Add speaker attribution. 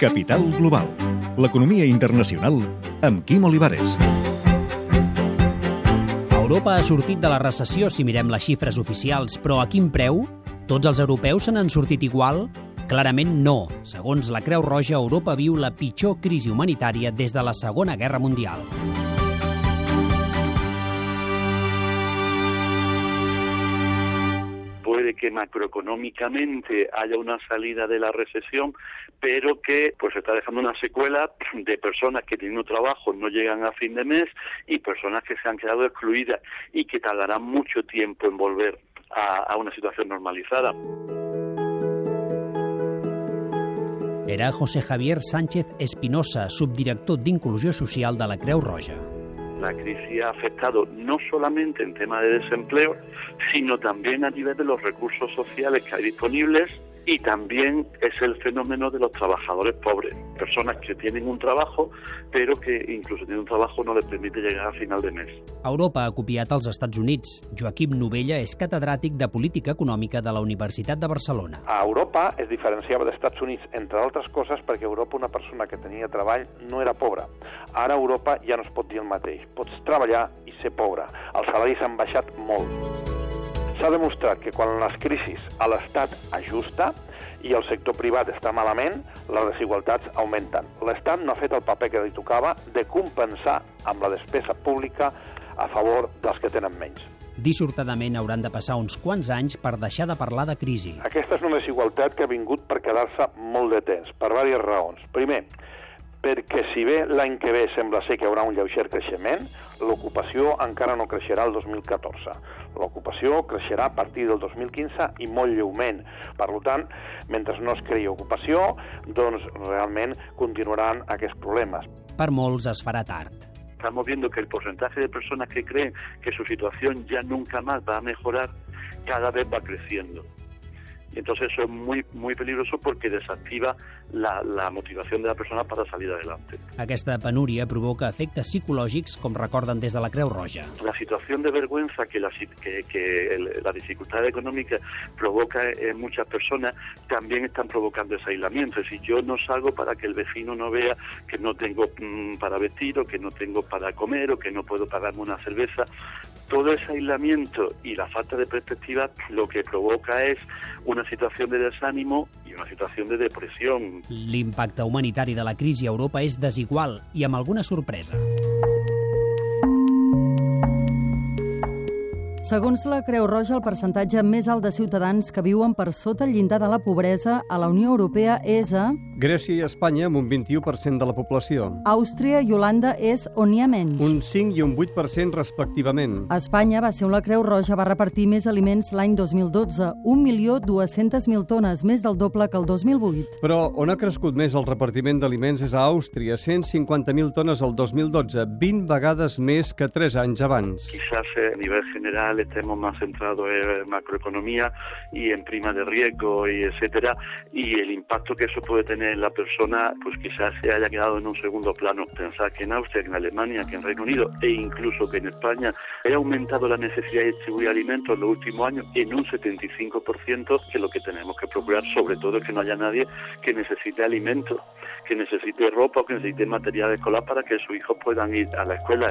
Speaker 1: Capital Global, l'economia internacional amb Quim Olivares.
Speaker 2: Europa ha sortit de la recessió si mirem les xifres oficials, però a quin preu? Tots els europeus se n'han sortit igual? Clarament no. Segons la Creu Roja, Europa viu la pitjor crisi humanitària des de la Segona Guerra Mundial.
Speaker 3: Que macroeconómicamente haya una salida de la recesión, pero que pues está dejando una secuela de personas que tienen un trabajo, no llegan a fin de mes y personas que se han quedado excluidas y que tardarán mucho tiempo en volver a, una situación normalizada.
Speaker 2: Era José Javier Sánchez Espinosa, subdirector d'Inclusió Social de la Creu Roja.
Speaker 3: La crisis ha afectado no solamente en tema de desempleo, sino también a nivel de los recursos sociales que hay disponibles y también es el fenómeno de los trabajadores pobres, personas que tienen un trabajo pero que incluso tienen un trabajo no les permite llegar a final de mes.
Speaker 2: Europa ha copiat als Estats Units. Joaquim Novella és catedràtic de Política Econòmica de la Universitat de Barcelona.
Speaker 4: A Europa es diferenciava dels Estats Units, entre altres coses, perquè a Europa una persona que tenia treball no era pobra. Ara a Europa ja no es pot dir el mateix. Pots treballar i ser pobre. Els salaris han baixat molt. S'ha demostrat que quan les crisis a l'Estat ajusta i el sector privat està malament, les desigualtats augmenten. L'Estat no ha fet el paper que li tocava de compensar amb la despesa pública a favor dels que tenen menys.
Speaker 2: Dissortadament hauran de passar uns quants anys per deixar de parlar de crisi.
Speaker 4: Aquesta és una desigualtat que ha vingut per quedar-se molt de temps, per diverses raons. Primer, perquè si bé l'any que ve sembla ser que hi haurà un lleuger creixement, l'ocupació encara no creixerà el 2014. L'ocupació creixerà a partir del 2015 i molt lleument. Per tant, mentre no es creï ocupació, doncs realment continuaran aquests problemes.
Speaker 2: Per molts es farà tard.
Speaker 3: Estamos viendo que el porcentaje de personas que creen que su situación ya nunca más va a mejorar cada vez va creciendo. Y entonces eso es muy, muy peligroso porque desactiva la, la motivación de la persona para salir adelante.
Speaker 2: Aquesta penúria provoca efectes psicològics, com recorden des de la Creu Roja.
Speaker 3: La situación de vergüenza que la, que, que el, la dificultad económica provoca en muchas personas también están provocando ese aislamiento. Decir, yo no salgo para que el vecino no vea que no tengo mmm, para vestir o que no tengo para comer o que no puedo pagarme una cerveza. Todo ese aislamiento y la falta de perspectiva lo que provoca es una situación de desánimo i una situació de depressió.
Speaker 2: L'impacte humanitari de la crisi a Europa és desigual i amb alguna sorpresa.
Speaker 5: Segons la Creu Roja, el percentatge més alt de ciutadans que viuen per sota el llindar de la pobresa a la Unió Europea és a...
Speaker 6: Grècia i Espanya amb un 21% de la població.
Speaker 5: Àustria i Holanda és on hi ha menys.
Speaker 6: Un 5 i un 8% respectivament.
Speaker 5: A Espanya va ser on la Creu Roja va repartir més aliments l'any 2012, 1.200.000 tones, més del doble que el 2008.
Speaker 6: Però on ha crescut més el repartiment d'aliments és a Àustria, 150.000 tones el 2012, 20 vegades més que 3 anys abans.
Speaker 3: Quizás a nivel general estemos más centrados en macroeconomía y en prima de riesgo y etcétera y el impacto que eso puede tener en la persona pues quizás se haya quedado en un segundo plano. Pensar que en Austria, en Alemania, que en Reino Unido e incluso que en España ha aumentado la necesidad de distribuir alimentos en los últimos años en un 75% que lo que tenemos que procurar sobre todo que no haya nadie que necesite alimentos, que necesite ropa o que necesite material escolar para que sus hijos puedan ir a la escuela.